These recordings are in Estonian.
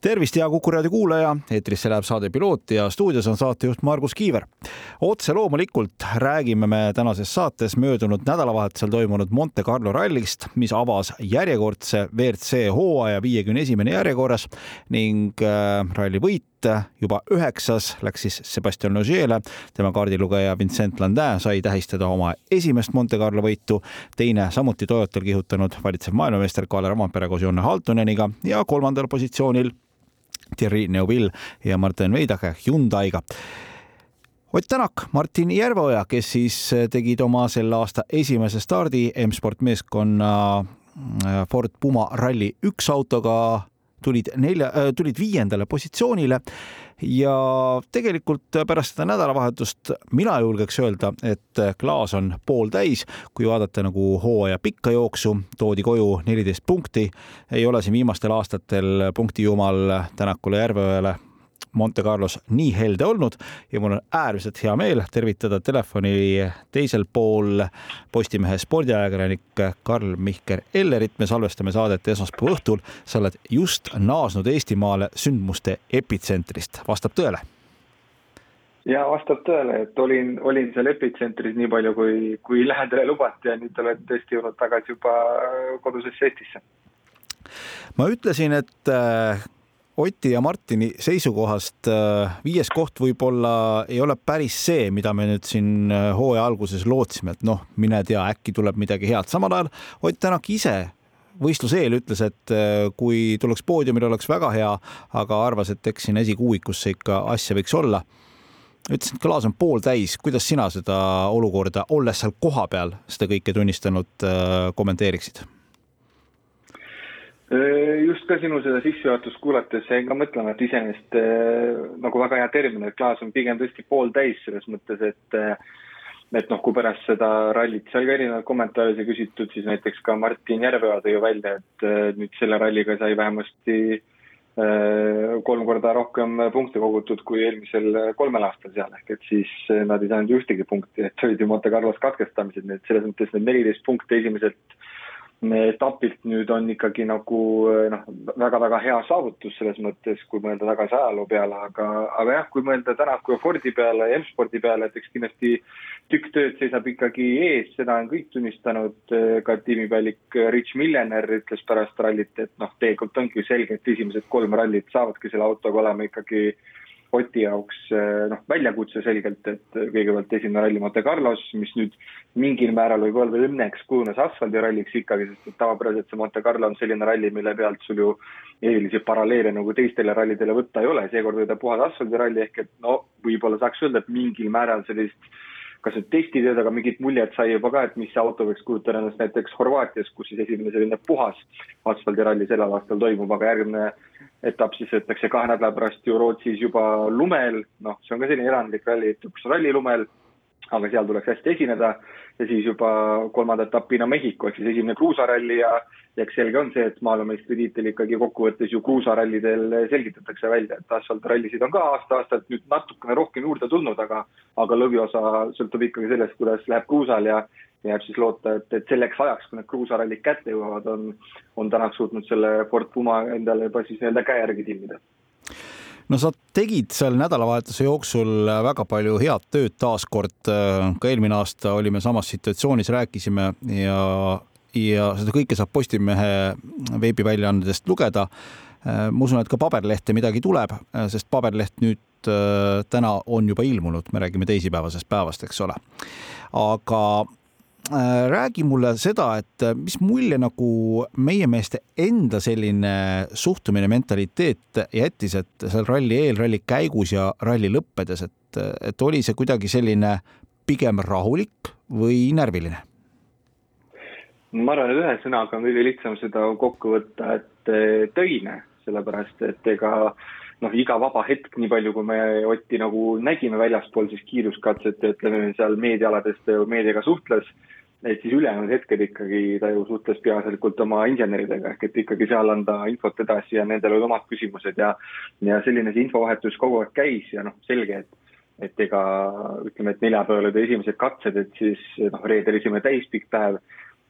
tervist, hea Kuku raadio kuulaja, eetrisse läheb saade Piloot ja stuudios on saatejuht Margus Kiiver. otse loomulikult räägime me tänases saates möödunud nädalavahetusel toimunud Monte Carlo rallist, mis avas järjekordse WRC hooaja viiekümne esimene järjekorras ning äh, ralli võit juba üheksas läks siis Sebastian Ogiele, tema kaardilugeja Vincent Landin sai tähistada oma esimest Monte Carlo võitu, teine samuti Toyotal kihutanud valitsev maailmameister Kalle Ramampere koos Jonne Haltoneniga ja kolmandal positsioonil Thierry Neuville ja Martin Veidake Hyundai'ga. Ott Tänak, Martin Järveoja, kes siis tegid oma selle aasta esimese stardi M-sport meeskonna Ford Puma Rally üks autoga tulid nelja, äh, tulid viiendale positsioonile ja tegelikult pärast seda nädalavahetust mina julgeks öelda, et klaas on pooltäis, kui vaadata nagu hooaja pikka jooksu, toodi koju neliteist punkti, ei ole siin viimastel aastatel punktijumal Tänakule Järveõele Monte Carlos nii helde olnud ja mul on äärmiselt hea meel tervitada telefoni teisel pool Postimehe spordiajakirjanik Karl-Mihkel Ellerit. me salvestame saadet esmaspäeva õhtul. sa oled just naasnud Eestimaale sündmuste epitsentrist, vastab tõele? ja vastab tõele, et olin, olin seal epitsentris nii palju, kui, kui lähedale lubati ja nüüd olen tõesti jõudnud tagasi juba kodusesse Eestisse. ma ütlesin, et Oti ja Martini seisukohast äh, viies koht võib-olla ei ole päris see, mida me nüüd siin äh, hooaja alguses lootsime, et noh, mine tea, äkki tuleb midagi head. samal ajal Ott Tänak ise võistluse eel ütles, et äh, kui tuleks poodiumil, oleks väga hea, aga arvas, et eks siin esikuuikusse ikka asja võiks olla. ütles, et klaas on pooltäis. kuidas sina seda olukorda, olles seal kohapeal seda kõike tunnistanud, kommenteeriksid? Äh, just ka sinu seda sissejuhatust kuulates jäin ka mõtlema, et iseenesest äh, nagu väga hea termin, et klaas on pigem tõesti pooltäis selles mõttes, et äh, et noh, kui pärast seda rallit sai ka erinevaid kommentaare sai küsitud, siis näiteks ka Martin Järveoja tõi ju välja, et nüüd selle ralliga sai vähemasti kolm korda rohkem punkte kogutud kui eelmisel kolmel aastal seal, ehk et siis nad ei saanud ühtegi punkti, et olid ju Monte Carlos katkestamised, nii et selles mõttes need neliteist punkti esimeselt etapilt nüüd on ikkagi nagu noh, väga-väga hea saavutus selles mõttes, kui mõelda tagasi ajaloo peale, aga, aga jah, kui mõelda Tänaku ja Fordi peale ja M-spordi peale, et eks kindlasti tükk tööd seisab ikkagi ees, seda on kõik tunnistanud, ka tiimipealik Rich Millener ütles pärast rallit, et noh, tegelikult ongi ju selge, et esimesed kolm rallit saavadki selle autoga olema ikkagi äh, Oti jaoks eh, noh, väljakutse selgelt, et kõigepealt esimene ralli Monte Carlos, mis nüüd mingil määral võib-olla õnneks kujunes asfaldiralliks ikkagi, sest et tavapäraselt see Monte Carlo on selline ralli, mille pealt sul ju erilisi paralleele nagu teistele rallidele võtta ei ole, seekord oli ta puhas asfaldiralli ehk et no võib-olla saaks öelda, et mingil määral sellist kas nüüd testitööd, aga mingit muljet sai juba ka, et mis see auto võiks kujutada ennast näiteks Horvaatias, kus siis esimene selline puhas asfaldiralli sellel aastal toimub, aga järgmine etapp siis võetakse kahe nädala pärast ju Rootsis juba lumel, noh, see on ka selline erandlik ralli, üks ralli lumel, aga seal tuleks hästi esineda ja siis juba kolmanda etapina Mehhiko ehk siis esimene kruusaralli ja ja eks selge on see, et maailmameistritiitel ikkagi kokkuvõttes ju kruusarallidel selgitatakse välja, et asfaltrallisid on ka aasta-aastalt nüüd natukene rohkem juurde tulnud, aga aga lõviosa sõltub ikkagi sellest, kuidas läheb kruusal ja jääb siis loota, et, et selleks ajaks, kui need kruusarallid kätte jõuavad, on, on Tänak suutnud selle Ford Puma endale juba siis nii-öelda käe järgi timmida no sa tegid seal nädalavahetuse jooksul väga palju head tööd taaskord, ka eelmine aasta olime samas situatsioonis, rääkisime ja, ja seda kõike saab Postimehe veebiväljaandedest lugeda. ma usun, et ka paberlehte midagi tuleb, sest paberleht nüüd täna on juba ilmunud, me räägime teisipäevasest päevast, eks ole. aga Äh, räägi mulle seda, et äh, mis mulje nagu meie meeste enda selline suhtumine, mentaliteet jättis, et seal ralli eel, ralli käigus ja ralli lõppedes, et, et oli see kuidagi selline pigem rahulik või närviline? ma arvan, et ühe sõnaga on kõige lihtsam seda kokku võtta, et äh, töine, sellepärast et ega noh, iga vaba hetk, nii palju kui me Otti nagu nägime väljaspool siis kiiruskatset ütleme seal meediaaladest meediaga suhtles et siis ülejäänud hetked ikkagi ta ju suhtles peaasjalikult oma inseneridega ehk et ikkagi seal anda infot edasi ja nendel olid omad küsimused ja, ja selline see infovahetus kogu aeg käis ja noh, selge, et, et ega ütleme, et neljapäeval olid esimesed katsed, et siis noh, reedel esimene täispikk päev.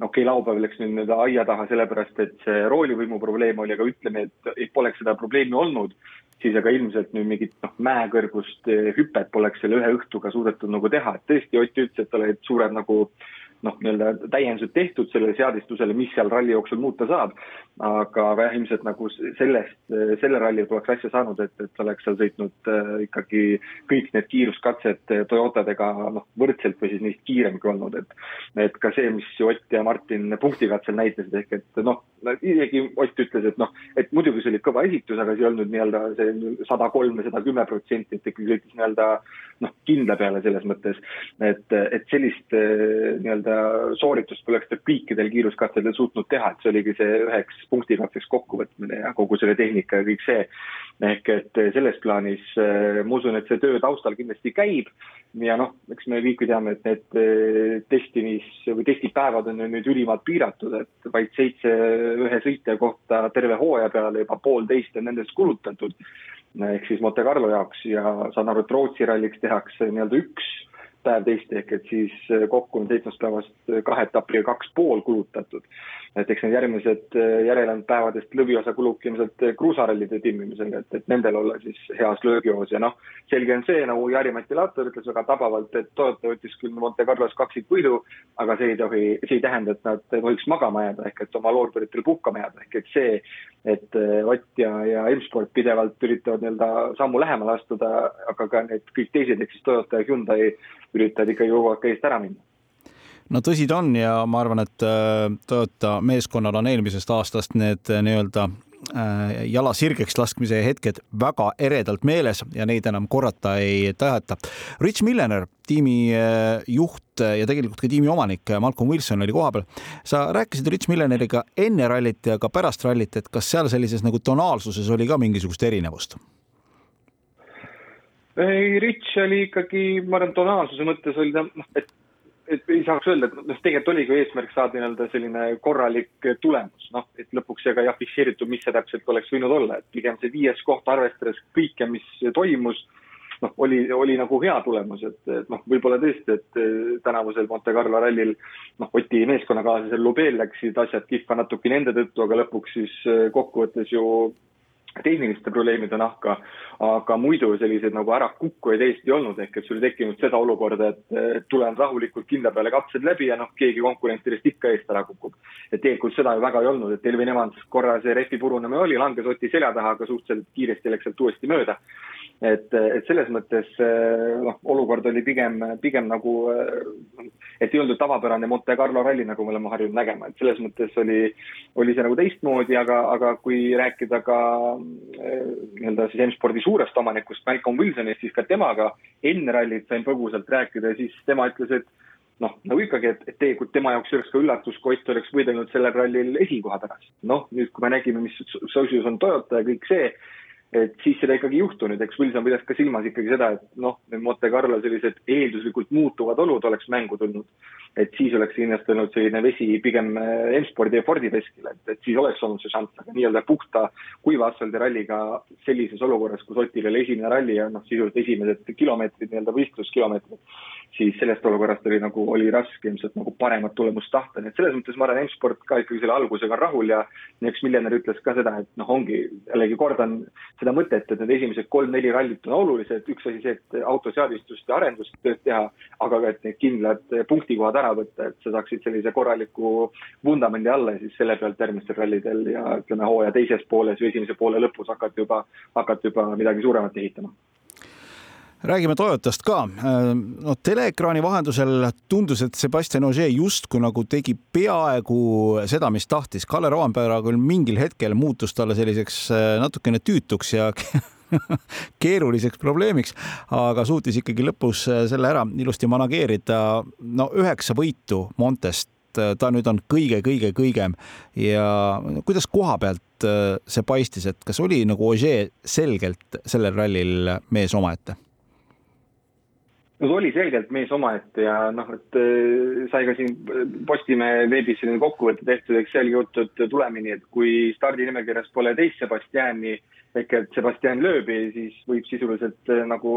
okei okay,, laupäev läks nüüd nii-öelda aia taha, sellepärast et see roolivõimu probleem oli, aga ütleme, et, poleks seda probleemi olnud, siis aga ilmselt nüüd mingit noh, mäekõrgust hüpet poleks selle ühe õhtuga suudetud nagu teha, et tõesti Ott ütles, et olid suured nagu äh, noh, nii-öelda täiendused tehtud sellele seadistusele, mis seal ralli jooksul muuta saab. aga jah, ilmselt nagu sellest, selle ralli poleks asja saanud, et, et oleks seal sõitnud äh, ikkagi kõik need kiiruskatsed Toyotadega noh, võrdselt või siis neist kiiremgi olnud, et. et ka see, mis Ott ja Martin punktikatsel näitasid, ehk et noh, isegi Ott ütles, et noh, et muidugi see oli kõva esitus, aga see ei olnud nii-öelda see sada kolm või sada kümme protsenti, et ikkagi sõitis nii-öelda noh, kindla peale selles mõttes, et, et sellist äh, nii-öelda sooritust poleks ta kõikidel kiiruskatsedel suutnud teha, et see oligi see üheks punktikatseks kokkuvõtmine ja kogu selle tehnika ja kõik see. ehk et selles plaanis äh, ma usun, et see töö taustal kindlasti käib ja noh, eks me kõik ju teame, et need äh, testimis või testipäevad on ju nüüd ülimalt piiratud, et vaid seitse ühe sõitja kohta terve hooaja peale juba poolteist on nendest kulutatud ehk siis Monte Carlo jaoks ja saan aru, et Rootsi ralliks tehakse nii-öelda üks päev teist ehk et siis äh, kokku on seitsmest päevast äh, kahe etapiga kaks pool kulutatud. Et eks need järgmised äh, järelejäänud päevadest lõviosa kulubki ilmselt kruusarallide timmimisega, et, et nendel olla siis heas löögijoos ja noh, selge on see, nagu Jari-Mati Lator ütles väga tabavalt, et Toyota võttis küll Monte Carlos kaksikvõidu, aga see ei tohi, see ei tähenda, et nad tohiks magama jääda ehk et oma loorberitel puhkama jääda, ehk et see, et Ott ja, ja M-Sport pidevalt üritavad nii-öelda sammu lähemale astuda, aga ka need kõik teised ehk siis Toyota ja Hyundai üritavad ikkagi kogu aeg eest ära minna no tõsi ta on ja ma arvan, et äh, Toyota meeskonnal on eelmisest aastast need äh, nii-öelda äh, jala sirgeks laskmise hetked väga eredalt meeles ja neid enam korrata ei taheta. Rich Millener, tiimi juht ja tegelikult ka tiimi omanik Malcolm Wilson oli kohapeal. sa rääkisid Rich Milleneriga enne rallit ja ka pärast rallit, et kas seal sellises nagu tonaalsuses oli ka mingisugust erinevust? ei, Rich oli ikkagi, ma arvan, tonaalsuse mõttes oli ta, noh, et, et ei saaks öelda, et noh, tegelikult oligi eesmärk saada nii-öelda selline korralik tulemus, noh, et lõpuks ega ei afišeeritud, mis see täpselt oleks võinud olla, et pigem see viies koht, arvestades kõike, mis toimus, noh, oli, oli nagu hea tulemus, et, et noh, võib-olla tõesti, et tänavusel Monte Carlo rallil noh, Oti meeskonnakaaslasel Lubel läksid asjad kihva natuke nende tõttu, aga lõpuks siis kokkuvõttes ju tehniliste probleemide nahka, aga muidu selliseid nagu ärakukkujaid Eesti ei olnud, ehk et sul ei tekkinud seda olukorda, et tulen rahulikult kindla peale katsed läbi ja noh, keegi konkurentidest ikka eest ära kukub. et tegelikult seda ju väga ei olnud, et Elvin Evans korra see rehvi purunemine oli, langes Oti selja taha, aga suhteliselt kiiresti läks sealt uuesti mööda et, et selles mõttes noh, olukord oli pigem, pigem nagu, et ei olnud tavapärane Monte Carlo ralli, nagu me oleme harjunud nägema, et selles mõttes oli, oli see nagu teistmoodi, aga, aga kui rääkida ka nii-öelda siis M-spordi suurest omanikust Malcolm Wilsonist, siis ka temaga enne rallit sain põgusalt rääkida ja siis tema ütles, et noh, nagu ikkagi, et, et tegelikult tema jaoks oleks ka üllatus, kui Ott oleks võidelnud sellel rallil esikoha pärast. noh, nüüd, kui me nägime, mis seisus on Toyota ja kõik see, et siis seda ikkagi ei juhtunud, eks Wilson pidas ka silmas ikkagi seda, et noh, need Monte Carlo sellised eelduslikult muutuvad olud oleks mängu tulnud. et siis oleks kindlasti olnud selline vesi pigem äh, M-spordi ja Fordi veskile, et, et siis oleks olnud see šanss, aga nii-öelda puhta kuiva asfaldi ralliga sellises olukorras, kus Otil oli esimene ralli ja noh, sisuliselt esimesed kilomeetrid, nii-öelda võistluskilomeetrid, siis sellest olukorrast oli nagu, oli raske ilmselt nagu paremat tulemust tahta, nii et selles mõttes ma arvan, M-sport ka ikkagi selle algusega on rahul ja üks miljonär ütles ka seda, et noh, ongi, jällegi kordan seda mõtet, et need esimesed kolm-neli rallit on olulised, üks asi see, et autoseadistust ja arendust tööd teha, aga ka, et need kindlad punktikohad ära võtta, et sa saaksid sellise korraliku vundamendi alla ja siis selle pealt järgmistel rallidel ja ütleme, hooaja teises pooles või esimese poole lõpus hakata juba, hakata juba midagi suuremat ehitama räägime Toyotast ka. no teleekraani vahendusel tundus, et Sebastian Ogier justkui nagu tegi peaaegu seda, mis tahtis. Kalle Roampere küll mingil hetkel muutus talle selliseks äh, natukene tüütuks ja keeruliseks probleemiks, aga suutis ikkagi lõpus äh, selle ära ilusti manageerida. no üheksa võitu Montest, äh, ta nüüd on kõige-kõige-kõigem ja kuidas koha pealt see paistis, et kas oli nagu Ogier selgelt sellel rallil mees omaette? No ta oli selgelt mees omaette ja noh, et äh, sai ka siin Postimehe veebis selline kokkuvõte tehtud, eks sealgi juttu, et tulemini, et kui stardinimekirjas pole teist Sebastiani ehk et Sebastian Loebi, siis võib sisuliselt äh, nagu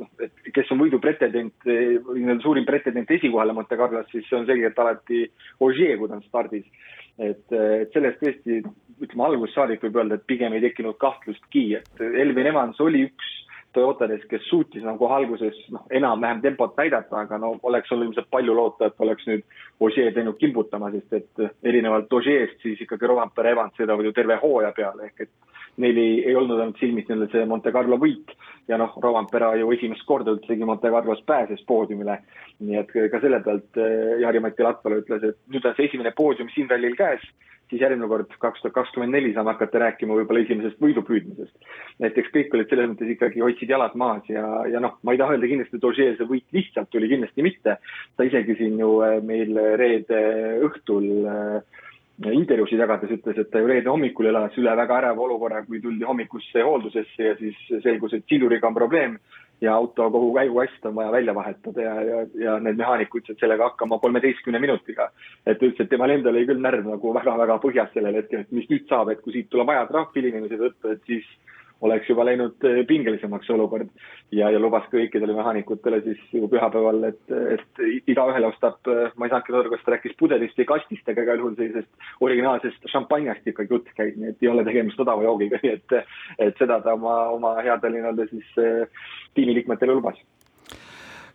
noh, et kes on võidu pretendent nii-öelda suurim pretendent esikohale Monte Carlos, siis see on selgelt alati Ogier, kui ta on stardis. et, et sellest tõesti, ütleme algusest saadik võib öelda, et pigem ei tekkinud kahtlustki, et Elvin Evans oli üks Toyotades, kes suutis nagu alguses noh, enam-vähem tempot näidata, aga no oleks olnud ilmselt palju loota, et oleks nüüd Ogier teinud kimbutama, sest et erinevalt Ogier'st siis ikkagi Rovampere Evans sõidavad ju terve hooaja peale, ehk et neil ei, ei olnud ainult silmis nii-öelda see Monte Carlo võit ja noh, Rovampera ju esimest korda üldsegi Monte Carlos pääses poodiumile. nii et ka selle pealt eh, Jari-Mati Latvala ütles, et nüüd on see esimene poodium siin rallil käes siis järgmine kord, kaks tuhat kakskümmend neli saame hakata rääkima võib-olla esimesest võidupüüdmisest. et eks kõik olid selles mõttes ikkagi, hoidsid jalad maas ja, ja noh, ma ei taha öelda kindlasti, et Ožee see võit lihtsalt tuli, kindlasti mitte. ta isegi siin ju äh, meil reede õhtul äh, intervjuusid jagades ütles, et ta ju reede hommikul elas üle väga äreva olukorra, kui tuldi hommikusse hooldusesse ja siis selgus, et siduriga on probleem ja auto kogu käigukast on vaja välja vahetada ja, ja, ja need mehaanikud said sellega hakkama kolmeteistkümne minutiga. et ütles, et temal endal oli küll närv nagu väga-väga põhjas sellel hetkel, et mis nüüd saab, et kui siit tuleb ajatrahv hilinemise tõttu, et siis oleks juba läinud eh, pingelisemaks see olukord. ja, ja lubas kõikidele mehaanikutele siis ju pühapäeval, et, et igaühele ostab, eh, ma ei saanudki aru, kas ta rääkis pudelist või kastist, aga igal juhul sellisest originaalsest šampanjast ikka jutt käib, nii et ei ole tegemist odava joogiga, nii et, et seda ta oma, oma headele nii-öelda siis eh, tiimiliikmetele lubas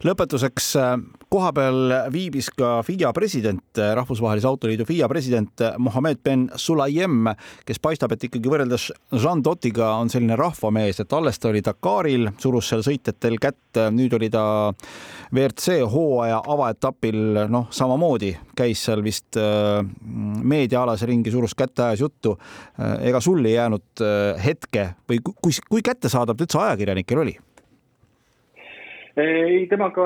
lõpetuseks äh, kohapeal viibis ka FIA president, äh, Rahvusvahelise Autoliidu FIA president äh, Mohammed Ben Sulayem, kes paistab, et ikkagi võrreldes Jean Dottiga on selline rahvamees, et alles ta oli Dakaril, surus seal sõitjatel kätt, nüüd oli ta WRC hooaja avaetapil, noh, samamoodi käis seal vist meediaalase ringi, surus kätte, ajas juttu. ega sul ei jäänud hetke või kui, kui kättesaadav ta üldse ajakirjanikel oli? Ei, temaga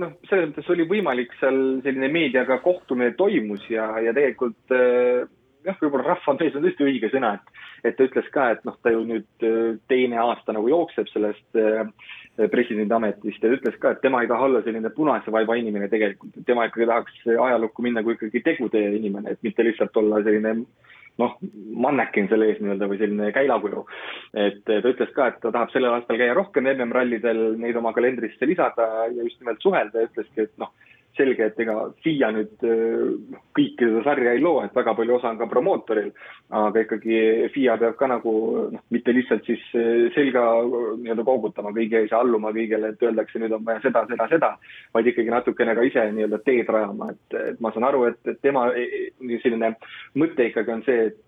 noh, selles mõttes oli võimalik seal selline meediaga kohtumine toimus ja, ja tegelikult eh, jah, võib-olla rahvamees on tõesti õige sõna, et, et ta ütles ka, et noh, ta ju nüüd eh, teine aasta nagu jookseb sellest eh, presidendi ametist ja ütles ka, et tema ei taha olla selline punase vaiba inimene tegelikult, tema ikkagi tahaks ajalukku minna kui ikkagi tegude inimene, et mitte lihtsalt olla selline noh, mannekin selle ees nii-öelda või selline käilakuju. et ta ütles ka, et ta tahab sellel aastal käia rohkem MM-rallidel, neid oma kalendrisse lisada ja just nimelt suhelda ja ütleski, et noh, selge, et ega FIA nüüd noh, kõike seda sarja ei loo, et väga palju osa on ka promootoril, aga ikkagi FIA peab ka nagu noh, mitte lihtsalt siis äh, selga nii-öelda koogutama kõige ja alluma kõigele, et öeldakse, nüüd on vaja seda, seda, seda, vaid ikkagi natukene ka ise nii-öelda teed rajama, et, et ma saan aru, et, et tema e, e, selline mõte ikkagi on see, et äh,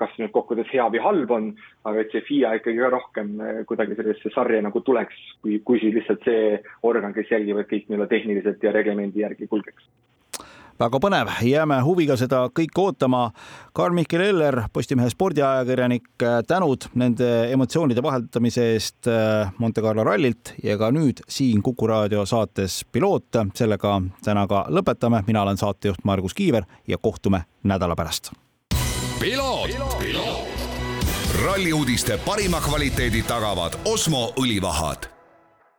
kas nüüd kokkuvõttes hea või halb on, aga et see FIA ikkagi ka rohkem kuidagi sellesse sarja nagu tuleks, kui, kui siis lihtsalt see organ, kes jälgivad kõik nii-öelda tehniliselt ja reeglamendi järgi kulgeks väga põnev, jääme huviga seda kõike ootama. Karl-Mihkel Eller, Postimehe spordiajakirjanik, tänud nende emotsioonide vaheldamise eest Monte Carlo rallilt ja ka nüüd siin Kuku raadio saates Piloot. sellega täna ka lõpetame. mina olen saatejuht Margus Kiiver ja kohtume nädala pärast. Ralli uudiste parima kvaliteedi tagavad Osmo õlivahad